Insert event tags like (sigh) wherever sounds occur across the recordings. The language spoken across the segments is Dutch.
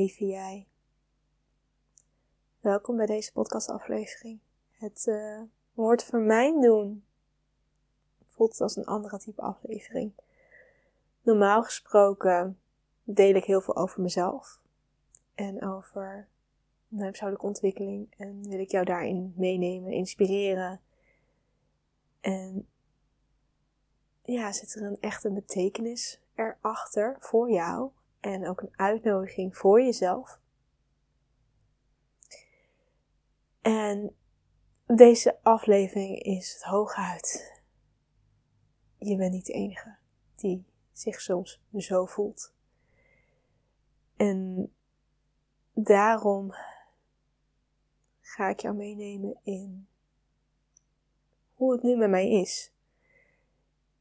lieve jij. Welkom bij deze podcastaflevering. Het uh, woord voor mijn doen voelt als een andere type aflevering. Normaal gesproken deel ik heel veel over mezelf en over mijn persoonlijke ontwikkeling en wil ik jou daarin meenemen, inspireren. En ja, zit er een echte betekenis erachter voor jou en ook een uitnodiging voor jezelf. En deze aflevering is het hooguit. Je bent niet de enige die zich soms zo voelt. En daarom ga ik jou meenemen in hoe het nu met mij is.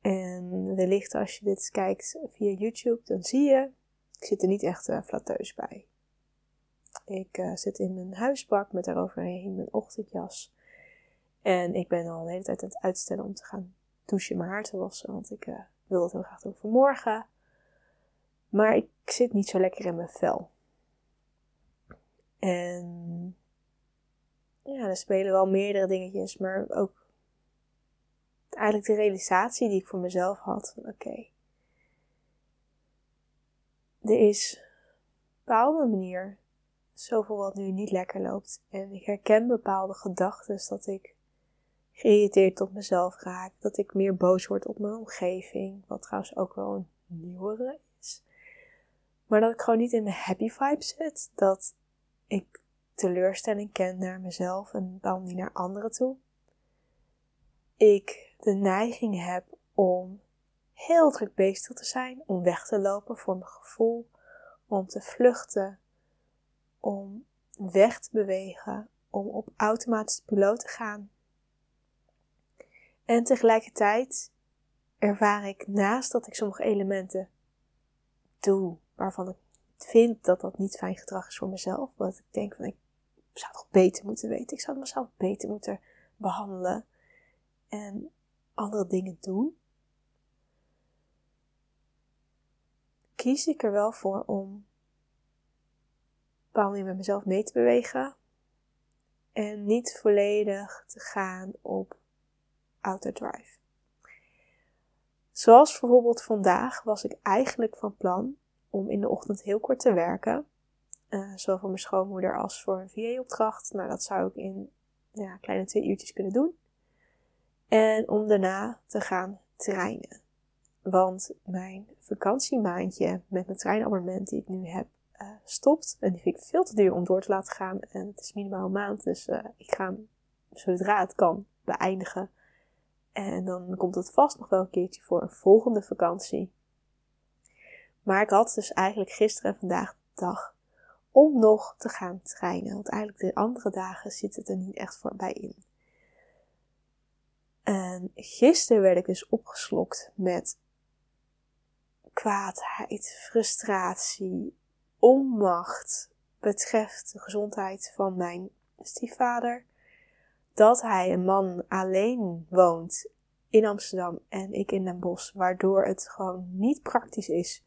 En wellicht als je dit kijkt via YouTube, dan zie je ik zit er niet echt uh, flatteus bij. Ik uh, zit in mijn huisbak met daaroverheen mijn ochtendjas. En ik ben al de hele tijd aan het uitstellen om te gaan douchen mijn haar te wassen. Want ik uh, wil het heel graag doen voor morgen. Maar ik zit niet zo lekker in mijn vel. En ja, er spelen wel meerdere dingetjes. Maar ook eigenlijk de realisatie die ik voor mezelf had. Oké, er is op bepaalde manier zoveel wat nu niet lekker loopt. En ik herken bepaalde gedachten dat ik geïrriteerd op mezelf raak. Dat ik meer boos word op mijn omgeving. Wat trouwens ook wel een nieuwere is. Maar dat ik gewoon niet in mijn happy vibe zit. Dat ik teleurstelling ken naar mezelf en dan niet naar anderen toe. Ik de neiging heb om heel druk bezig te zijn, om weg te lopen voor mijn gevoel, om te vluchten, om weg te bewegen, om op automatische piloot te gaan. En tegelijkertijd ervaar ik naast dat ik sommige elementen doe waarvan ik vind dat dat niet fijn gedrag is voor mezelf, wat ik denk van ik zou toch beter moeten weten, ik zou mezelf beter moeten behandelen en andere dingen doen. Kies ik er wel voor om bepaalde met mezelf mee te bewegen. En niet volledig te gaan op autodrive. Zoals bijvoorbeeld vandaag was ik eigenlijk van plan om in de ochtend heel kort te werken. Uh, zowel voor mijn schoonmoeder als voor een VA-opdracht. Nou, dat zou ik in ja, kleine twee uurtjes kunnen doen. En om daarna te gaan trainen. Want mijn vakantiemaandje met mijn treinabonnement die ik nu heb uh, stopt. En die vind ik veel te duur om door te laten gaan. En het is minimaal een maand. Dus uh, ik ga hem zodra het kan beëindigen. En dan komt het vast nog wel een keertje voor een volgende vakantie. Maar ik had dus eigenlijk gisteren en vandaag de dag om nog te gaan trainen. Want eigenlijk de andere dagen zit het er niet echt voor bij in. En gisteren werd ik dus opgeslokt met kwaadheid, frustratie, onmacht betreft de gezondheid van mijn stiefvader. Dat hij een man alleen woont in Amsterdam en ik in Den Bosch, waardoor het gewoon niet praktisch is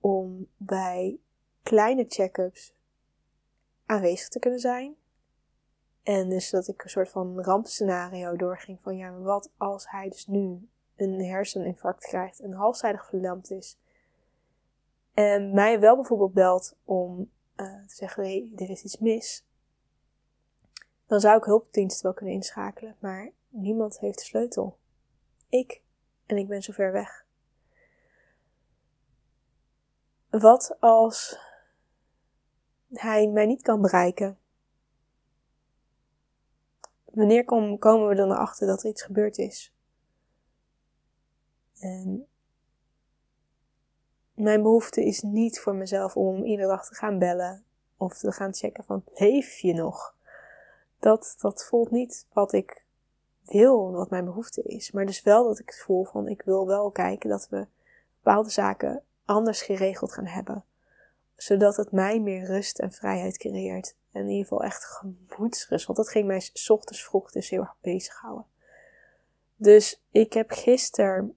om bij kleine check-ups aanwezig te kunnen zijn. En dus dat ik een soort van rampscenario doorging van ja, wat als hij dus nu een herseninfarct krijgt en halfzijdig verlamd is. En mij wel bijvoorbeeld belt om uh, te zeggen, hé, er is iets mis. Dan zou ik hulpdiensten wel kunnen inschakelen, maar niemand heeft de sleutel. Ik. En ik ben zo ver weg. Wat als hij mij niet kan bereiken? Wanneer komen we dan erachter dat er iets gebeurd is? En mijn behoefte is niet voor mezelf om iedere dag te gaan bellen of te gaan checken van leef je nog? Dat, dat voelt niet wat ik wil, wat mijn behoefte is. Maar dus wel dat ik het voel van ik wil wel kijken dat we bepaalde zaken anders geregeld gaan hebben. Zodat het mij meer rust en vrijheid creëert. En in ieder geval echt gemoedsrust. Want dat ging mij s ochtends vroeg dus heel erg bezighouden. Dus ik heb gisteren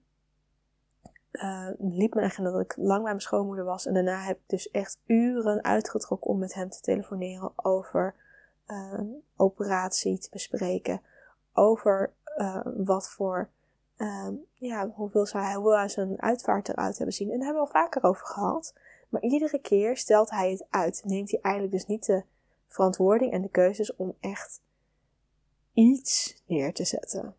uh, liep mijn agenda dat ik lang bij mijn schoonmoeder was. En daarna heb ik dus echt uren uitgetrokken om met hem te telefoneren over uh, operatie te bespreken. Over uh, wat voor, ja, hoeveel hij, hoe hij zijn uitvaart eruit hebben zien. En daar hebben we al vaker over gehad. Maar iedere keer stelt hij het uit. Neemt hij eigenlijk dus niet de verantwoording en de keuzes om echt iets neer te zetten.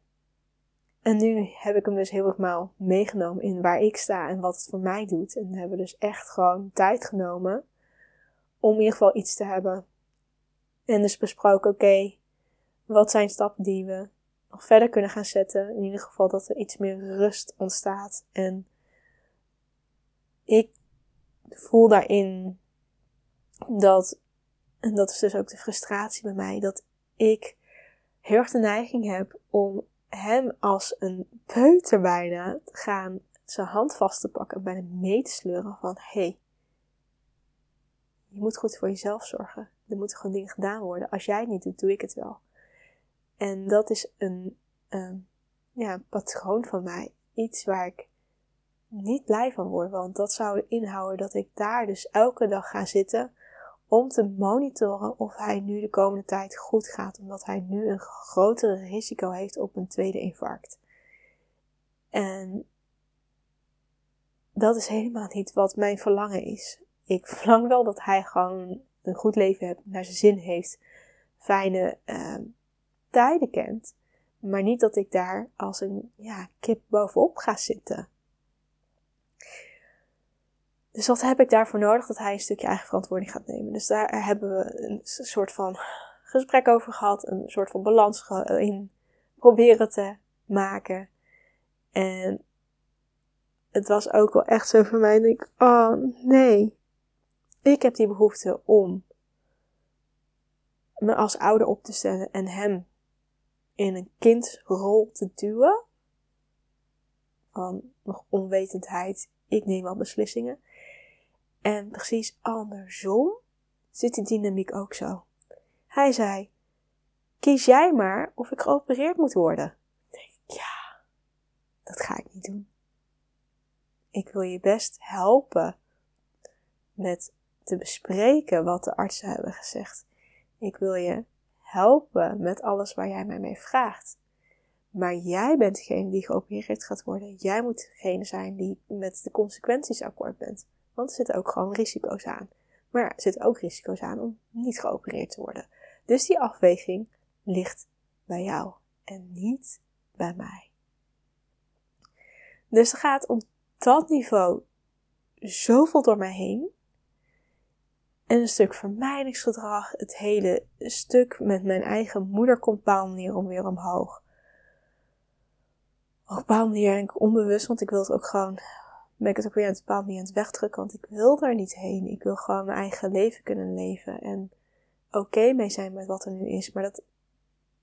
En nu heb ik hem dus heel erg meegenomen in waar ik sta en wat het voor mij doet. En hebben we dus echt gewoon tijd genomen om in ieder geval iets te hebben. En dus besproken, oké, wat zijn stappen die we nog verder kunnen gaan zetten. In ieder geval dat er iets meer rust ontstaat. En ik voel daarin dat, en dat is dus ook de frustratie bij mij, dat ik heel erg de neiging heb om hem als een peuter bijna gaan zijn hand vast te pakken en bijna mee te sleuren van hey, je moet goed voor jezelf zorgen. Er moeten gewoon dingen gedaan worden. Als jij het niet doet, doe ik het wel. En dat is een, um, ja, patroon van mij. Iets waar ik niet blij van word. Want dat zou inhouden dat ik daar dus elke dag ga zitten om te monitoren of hij nu de komende tijd goed gaat, omdat hij nu een grotere risico heeft op een tweede infarct. En dat is helemaal niet wat mijn verlangen is. Ik (laughs) verlang wel dat hij gewoon een goed leven heeft, naar zijn zin heeft, fijne uh, tijden kent. Maar niet dat ik daar als een ja, kip bovenop ga zitten. Dus wat heb ik daarvoor nodig? Dat hij een stukje eigen verantwoording gaat nemen. Dus daar hebben we een soort van gesprek over gehad. Een soort van balans in proberen te maken. En het was ook wel echt zo voor mij. ik, oh nee. Ik heb die behoefte om me als ouder op te stellen en hem in een kindrol te duwen. Van nog onwetendheid, ik neem al beslissingen. En precies andersom zit die dynamiek ook zo. Hij zei: Kies jij maar of ik geopereerd moet worden. Ik denk, ja, dat ga ik niet doen. Ik wil je best helpen met te bespreken wat de artsen hebben gezegd. Ik wil je helpen met alles waar jij mij mee vraagt. Maar jij bent degene die geopereerd gaat worden. Jij moet degene zijn die met de consequenties akkoord bent. Want er zitten ook gewoon risico's aan. Maar er zitten ook risico's aan om niet geopereerd te worden. Dus die afweging ligt bij jou en niet bij mij. Dus er gaat op dat niveau zoveel door mij heen. En een stuk vermijdingsgedrag, het hele stuk met mijn eigen moeder komt een manier om weer omhoog. Op een bepaalde manier onbewust, want ik wil het ook gewoon ben ik het ook weer bepaald niet aan het wegdrukken, want ik wil daar niet heen. Ik wil gewoon mijn eigen leven kunnen leven en oké mee zijn met wat er nu is. Maar dat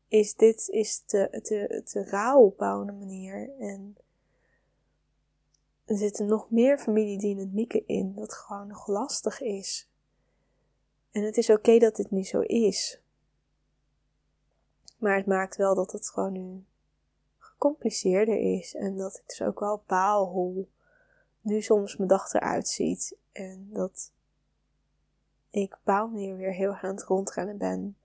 is, dit is te, te, te rauw op een manier. En er zitten nog meer familiedynamieken in, dat gewoon nog lastig is. En het is oké dat dit nu zo is. Maar het maakt wel dat het gewoon nu gecompliceerder is. En dat ik dus ook wel baal hoe nu soms mijn dag eruit ziet. En dat ik op manier weer heel erg aan het rondrennen ben.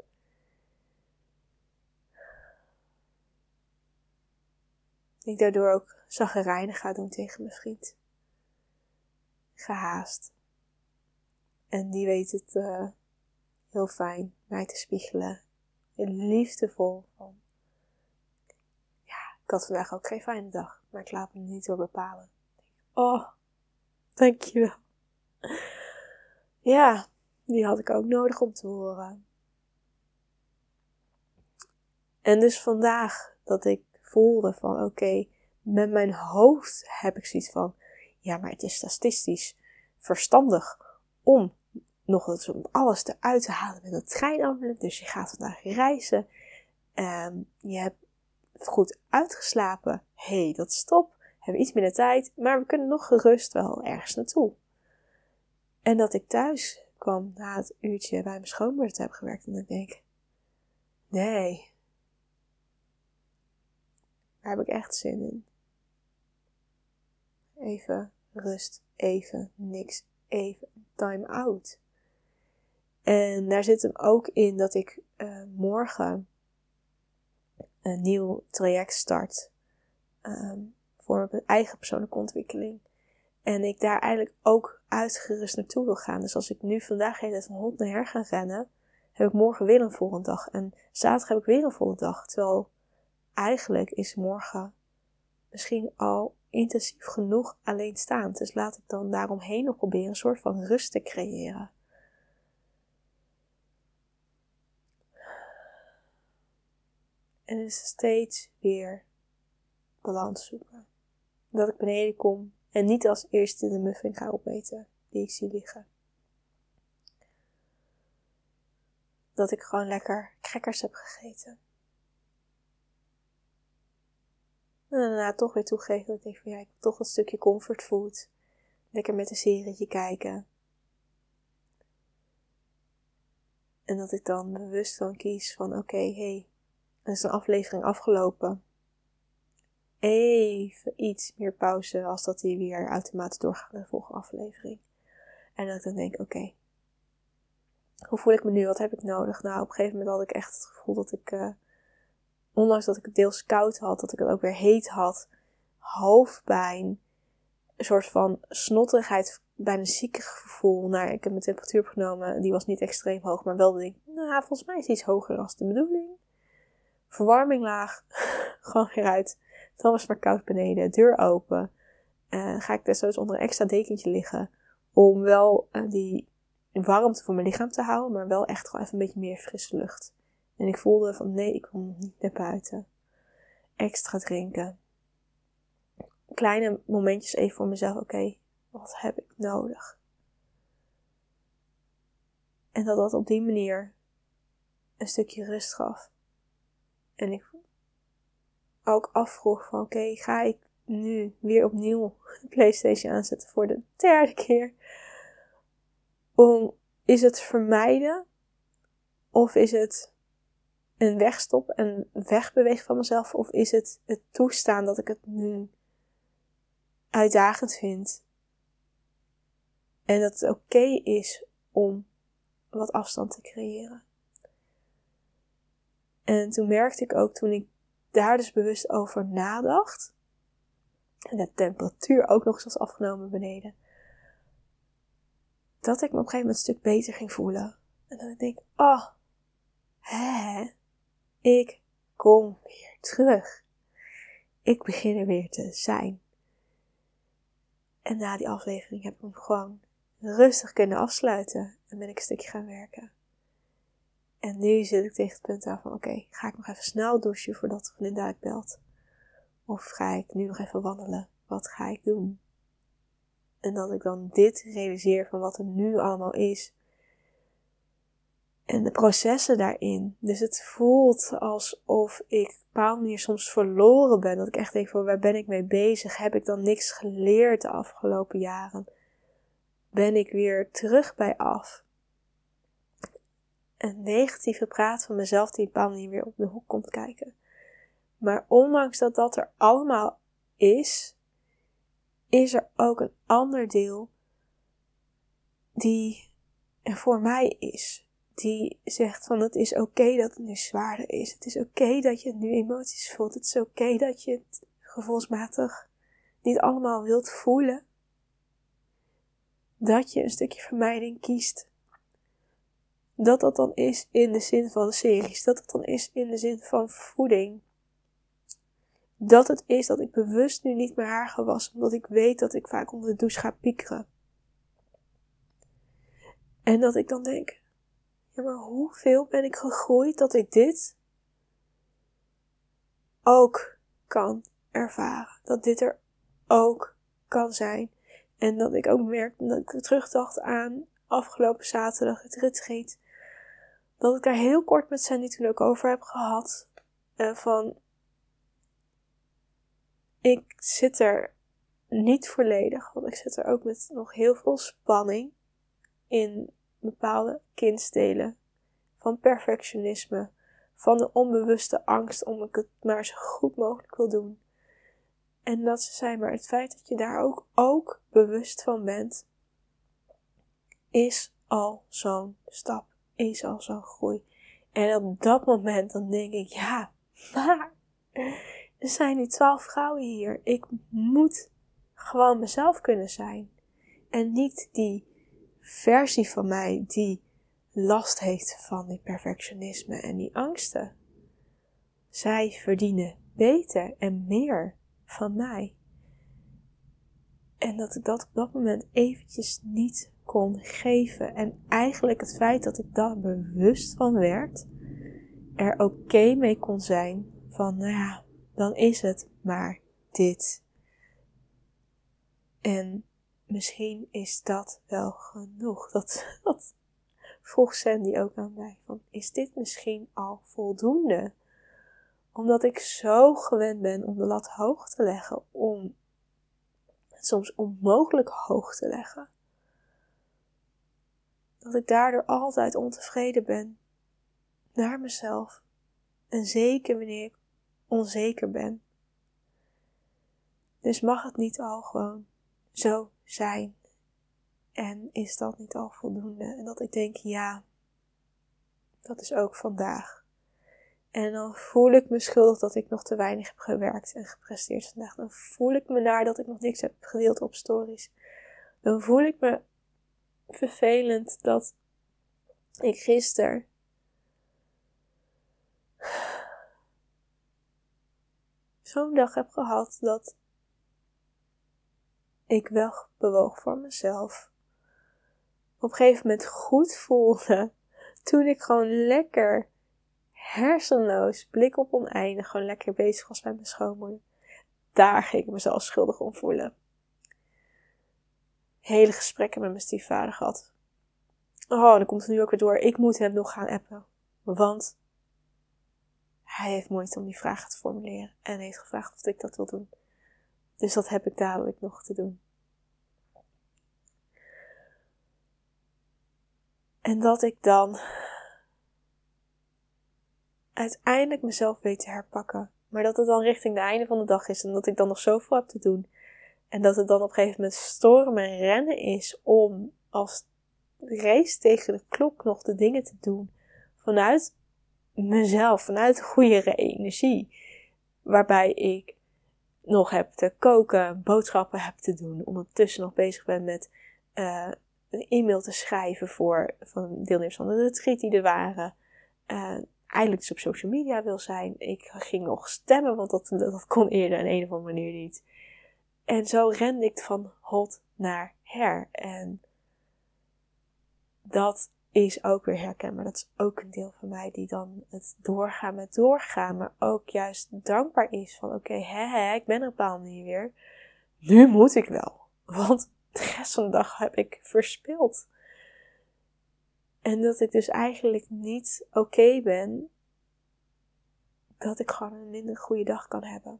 Ik daardoor ook zaggerijnig ga doen tegen mijn vriend. Gehaast. En die weet het uh, heel fijn mij te spiegelen. Liefdevol van. Ja, ik had vandaag ook geen fijne dag, maar ik laat me niet door bepalen. Oh, dankjewel. Ja, die had ik ook nodig om te horen. En dus vandaag dat ik voelde van oké, met mijn hoofd heb ik zoiets van, ja, maar het is statistisch verstandig om nog eens om alles eruit te halen met een treinabonnement. Dus je gaat vandaag reizen. Um, je hebt goed uitgeslapen. hey, dat stop hebben iets minder tijd, maar we kunnen nog gerust wel ergens naartoe. En dat ik thuis kwam na het uurtje bij mijn schoonmoeder hebben gewerkt en ik denk, nee, daar heb ik echt zin in. even rust, even niks, even time out. En daar zit hem ook in dat ik uh, morgen een nieuw traject start um, voor mijn eigen persoonlijke ontwikkeling. En ik daar eigenlijk ook uitgerust naartoe wil gaan. Dus als ik nu vandaag heet van hond naar her ga rennen, heb ik morgen weer een volle dag. En zaterdag heb ik weer een volle dag. Terwijl eigenlijk is morgen misschien al intensief genoeg alleenstaand. Dus laat ik dan daaromheen nog proberen een soort van rust te creëren. En is steeds weer balans zoeken. Dat ik beneden kom en niet als eerste de muffin ga opeten die ik zie liggen. Dat ik gewoon lekker crackers heb gegeten. En daarna toch weer toegeven dat ik denk ik toch een stukje comfortfood. Lekker met een serietje kijken. En dat ik dan bewust dan kies van oké, okay, hey, is een aflevering afgelopen. Even iets meer pauze als dat die weer automatisch doorgaat naar de volgende aflevering. En dat ik dan denk, oké, hoe voel ik me nu? Wat heb ik nodig? Nou, op een gegeven moment had ik echt het gevoel dat ik, uh, ondanks dat ik het deels koud had, dat ik het ook weer heet had, hoofdpijn, een soort van snotterigheid, bijna ziekig gevoel. Nou, ik heb mijn temperatuur opgenomen, die was niet extreem hoog, maar wel denk nou, volgens mij is het iets hoger dan de bedoeling. Verwarming laag, (laughs) gewoon weer uit. Dan was het maar koud beneden, deur open. Uh, ga ik desnoods onder een extra dekentje liggen. Om wel uh, die warmte voor mijn lichaam te houden, maar wel echt gewoon even een beetje meer frisse lucht. En ik voelde van nee, ik wil niet naar buiten. Extra drinken. Kleine momentjes even voor mezelf. Oké, wat heb ik nodig? En dat dat op die manier een stukje rust gaf. En ik ook afvroeg van oké, ga ik nu weer opnieuw de (laughs) PlayStation aanzetten voor de derde keer? Om, is het vermijden? Of is het een wegstop en wegbewegen van mezelf? Of is het het toestaan dat ik het nu uitdagend vind? En dat het oké is om wat afstand te creëren. En toen merkte ik ook toen ik daar dus bewust over nadacht. En de temperatuur ook nog eens was afgenomen beneden. Dat ik me op een gegeven moment een stuk beter ging voelen. En dat ik denk, oh, hè, ik kom weer terug. Ik begin er weer te zijn. En na die aflevering heb ik hem gewoon rustig kunnen afsluiten. En ben ik een stukje gaan werken. En nu zit ik tegen het punt aan van, oké, ga ik nog even snel douchen voordat de vriendin dadelijk belt? Of ga ik nu nog even wandelen? Wat ga ik doen? En dat ik dan dit realiseer van wat er nu allemaal is. En de processen daarin. Dus het voelt alsof ik op een bepaalde manier soms verloren ben. Dat ik echt denk van waar ben ik mee bezig? Heb ik dan niks geleerd de afgelopen jaren? Ben ik weer terug bij af? Een negatieve praat van mezelf die bepaalde manier weer op de hoek komt kijken. Maar ondanks dat dat er allemaal is, is er ook een ander deel die er voor mij is. Die zegt van het is oké dat het nu zwaarder is. Het is oké dat je nu emoties voelt. Het is oké dat je het gevoelsmatig niet allemaal wilt voelen. Dat je een stukje vermijding kiest dat dat dan is in de zin van series. Dat het dan is in de zin van voeding. Dat het is dat ik bewust nu niet meer haar was, omdat ik weet dat ik vaak onder de douche ga piekeren. En dat ik dan denk, ja maar hoeveel ben ik gegroeid dat ik dit ook kan ervaren. Dat dit er ook kan zijn. En dat ik ook merkte dat ik terugdacht aan afgelopen zaterdag het retreat dat ik daar heel kort met Sandy toen ook over heb gehad. Van, ik zit er niet volledig, want ik zit er ook met nog heel veel spanning in bepaalde kindstelen. Van perfectionisme, van de onbewuste angst om ik het maar zo goed mogelijk wil doen. En dat ze zijn, maar het feit dat je daar ook, ook bewust van bent, is al zo'n stap, is al zo'n groei. En op dat moment dan denk ik, ja, maar er zijn nu twaalf vrouwen hier. Ik moet gewoon mezelf kunnen zijn. En niet die versie van mij die last heeft van die perfectionisme en die angsten. Zij verdienen beter en meer van mij. En dat ik dat op dat moment eventjes niet kon geven. En eigenlijk het feit dat ik daar bewust van werd, er oké mee kon zijn van, nou ja, dan is het maar dit. En misschien is dat wel genoeg. Dat, (laughs) dat vroeg Sandy ook aan mij. Van, is dit misschien al voldoende? Omdat ik zo gewend ben om de lat hoog te leggen, om het soms onmogelijk hoog te leggen. Dat ik daardoor altijd ontevreden ben naar mezelf. En zeker wanneer ik onzeker ben. Dus mag het niet al gewoon zo zijn? En is dat niet al voldoende? En dat ik denk, ja, dat is ook vandaag. En dan voel ik me schuldig dat ik nog te weinig heb gewerkt en gepresteerd vandaag. Dan voel ik me naar dat ik nog niks heb gedeeld op stories. Dan voel ik me vervelend dat ik gisteren zo'n dag heb gehad dat ik wel bewoog voor mezelf. Op een gegeven moment goed voelde. Toen ik gewoon lekker hersenloos, blik op oneindig, gewoon lekker bezig was met mijn schoonmoeder. Daar ging ik mezelf schuldig om voelen. Hele gesprekken met mijn stiefvader gehad. Oh, dan komt het nu ook weer door. Ik moet hem nog gaan appen. Want hij heeft moeite om die vragen te formuleren en heeft gevraagd of ik dat wil doen. Dus dat heb ik dadelijk nog te doen. En dat ik dan uiteindelijk mezelf weet te herpakken. Maar dat het dan richting het einde van de dag is en dat ik dan nog zoveel heb te doen. En dat het dan op een gegeven moment stormen en rennen is om als race tegen de klok nog de dingen te doen. Vanuit mezelf, vanuit goede energie. Waarbij ik nog heb te koken, boodschappen heb te doen. Ondertussen nog bezig ben met uh, een e-mail te schrijven voor van deelnemers van de retreat die er waren. Uh, eindelijk dus op social media wil zijn. Ik ging nog stemmen, want dat, dat kon eerder in een of andere manier niet. En zo rende ik van hot naar her. En dat is ook weer herkenbaar. Dat is ook een deel van mij die dan het doorgaan met doorgaan, maar ook juist dankbaar is van oké, hè, hè, ik ben er op een manier weer. Nu moet ik wel. Want de rest van de dag heb ik verspild. En dat ik dus eigenlijk niet oké ben dat ik gewoon een minder goede dag kan hebben.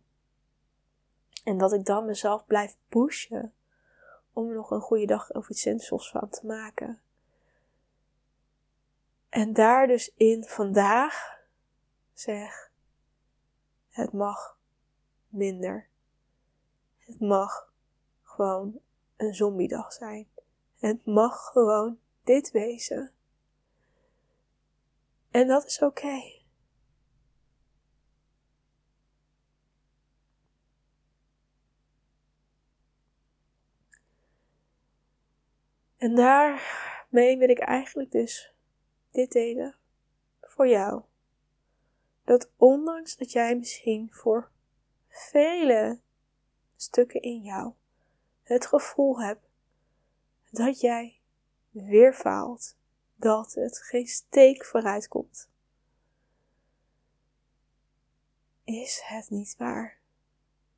En dat ik dan mezelf blijf pushen om nog een goede dag of iets zinvols van te maken. En daar dus in vandaag zeg, het mag minder. Het mag gewoon een zombiedag zijn. Het mag gewoon dit wezen. En dat is oké. En daarmee wil ik eigenlijk dus dit delen voor jou. Dat ondanks dat jij misschien voor vele stukken in jou het gevoel hebt dat jij weer faalt, dat het geen steek vooruit komt, is het niet waar.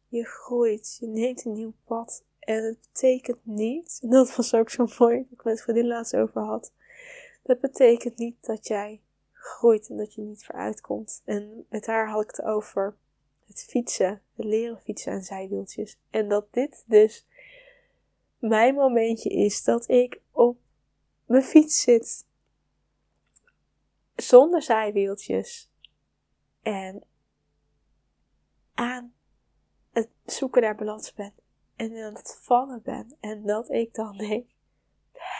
Je groeit, je neemt een nieuw pad en het betekent niet, en dat was ook zo mooi, dat ik met vriendin laatst over had, dat betekent niet dat jij groeit en dat je niet vooruit komt. En met haar had ik het over het fietsen, het leren fietsen en zijwieltjes. En dat dit dus mijn momentje is dat ik op mijn fiets zit. Zonder zijwieltjes. En aan het zoeken naar balans ben en aan het vallen ben en dat ik dan (laughs) denk,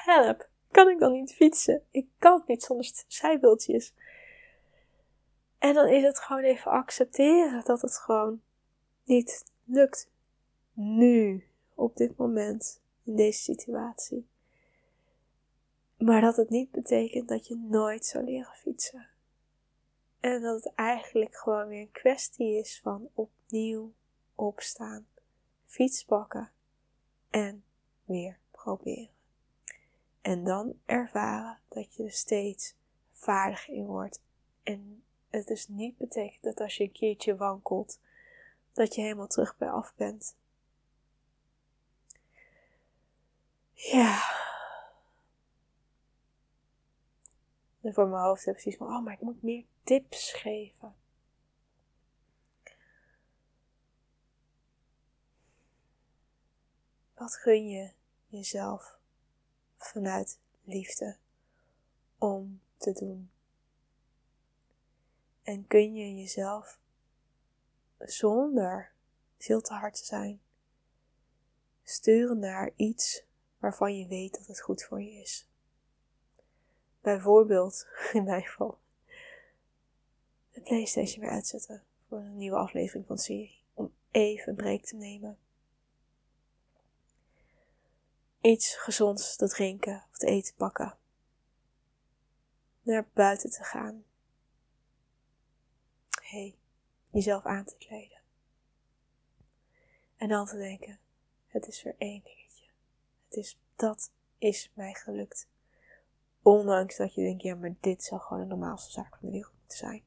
help, kan ik dan niet fietsen? Ik kan het niet zonder zijwieltjes. En dan is het gewoon even accepteren dat het gewoon niet lukt. Nu, op dit moment, in deze situatie. Maar dat het niet betekent dat je nooit zou leren fietsen. En dat het eigenlijk gewoon weer een kwestie is van opnieuw opstaan, fiets pakken en weer proberen. En dan ervaren dat je er steeds vaardiger in wordt. En het dus niet betekent dat als je een keertje wankelt, dat je helemaal terug bij af bent. Ja. En voor mijn hoofd heb ik zoiets van, oh, maar ik moet meer tips geven. Wat gun je jezelf vanuit liefde om te doen? En kun je jezelf zonder veel te hard te zijn sturen naar iets waarvan je weet dat het goed voor je is? Bijvoorbeeld, (laughs) in mijn geval, de PlayStation weer uitzetten voor een nieuwe aflevering van de serie. Om even een break te nemen. Iets gezonds te drinken of te eten pakken. Naar buiten te gaan. Hey, jezelf aan te kleden. En dan te denken, het is weer één dingetje. Het is, dat is mij gelukt. Ondanks dat je denkt, ja, maar dit zou gewoon de normaalste zaak van de wereld moeten zijn.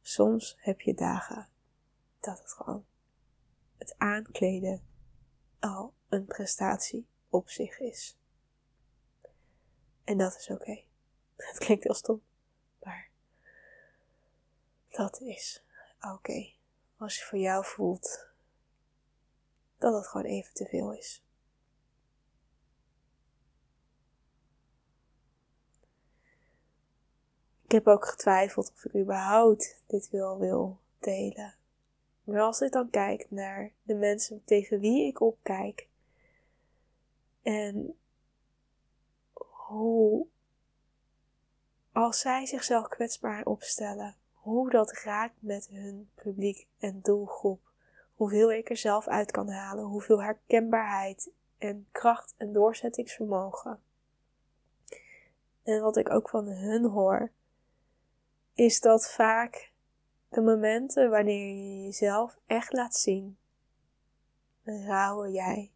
Soms heb je dagen dat het gewoon het aankleden al een prestatie op zich is. En dat is oké. (laughs) Het klinkt heel stom, maar dat is oké. Als je voor jou voelt dat het gewoon even te veel is. Ik heb ook getwijfeld of ik überhaupt dit wil, wil delen. Maar als ik dan kijk naar de mensen tegen wie ik opkijk en hoe, als zij zichzelf kwetsbaar opstellen, hoe dat raakt met hun publiek en doelgroep, hoeveel ik er zelf uit kan halen, hoeveel herkenbaarheid en kracht en doorzettingsvermogen. En wat ik ook van hun hoor, is dat vaak de momenten wanneer je jezelf echt laat zien, rouwen jij.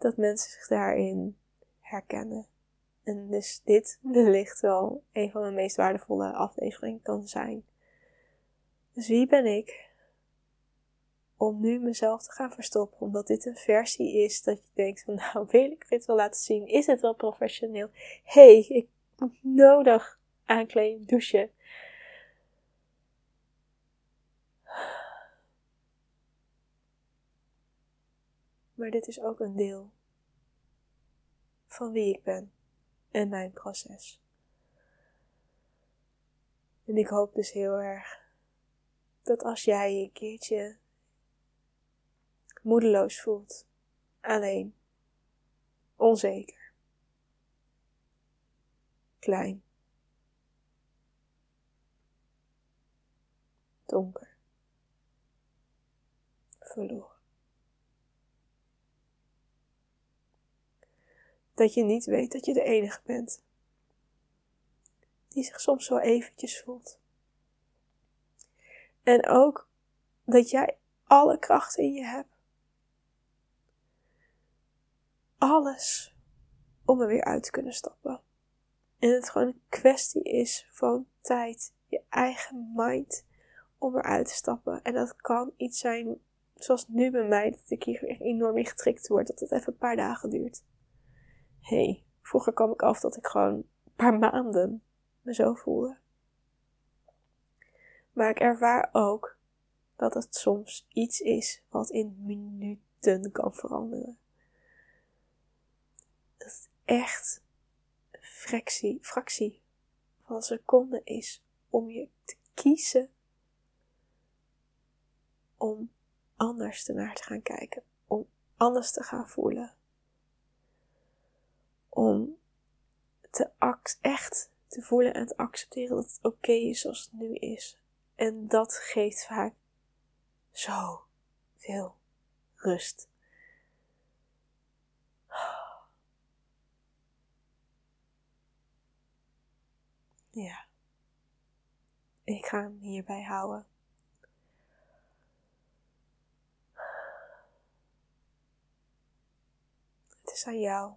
Dat mensen zich daarin herkennen. En dus dit wellicht wel een van de meest waardevolle afleveringen kan zijn. Dus wie ben ik om nu mezelf te gaan verstoppen? Omdat dit een versie is dat je denkt van (laughs) nou wil ik dit wel laten zien? Is het wel professioneel? hey, ik moet nodig aankleden, douchen. Maar dit is ook een deel van wie ik ben en mijn proces. En ik hoop dus heel erg dat als jij je een keertje moedeloos voelt, alleen, onzeker, klein, donker, verloren. Dat je niet weet dat je de enige bent. Die zich soms zo eventjes voelt. En ook dat jij alle kracht in je hebt. Alles om er weer uit te kunnen stappen. En het gewoon een kwestie is van tijd, je eigen mind om eruit te stappen. En dat kan iets zijn, zoals nu bij mij, dat ik hier enorm in getrikt word, dat het even een paar dagen duurt. Hey, vroeger kwam ik af dat ik gewoon een paar maanden me zo voelde. Maar ik ervaar ook dat het soms iets is wat in minuten kan veranderen. Dat het echt fractie, fractie van een seconde is om je te kiezen om anders ernaar te gaan kijken, om anders te gaan voelen. Om te echt te voelen en te accepteren dat het oké is zoals het nu is. En dat geeft vaak zo veel rust. Ja. Ik ga hem hierbij houden. Het is aan jou.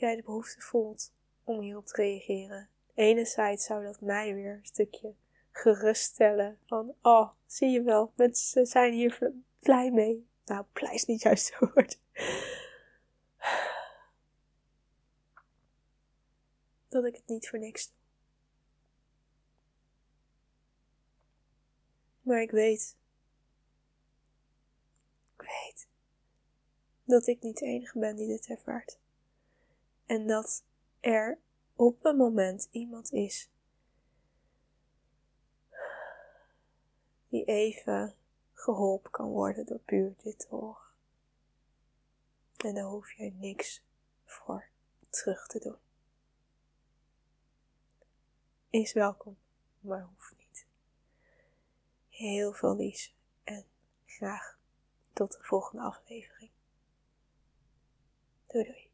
Jij de behoefte voelt om hierop te reageren. Enerzijds zou dat mij weer een stukje geruststellen. Van, oh, zie je wel, mensen zijn hier blij mee. Nou, blij is niet juist het woord. Dat ik het niet voor niks doe. Maar ik weet. Ik weet. Dat ik niet de enige ben die dit ervaart. En dat er op een moment iemand is die even geholpen kan worden door puur dit te horen. En daar hoef je niks voor terug te doen. Is welkom, maar hoeft niet. Heel veel liefs en graag tot de volgende aflevering. Doei doei.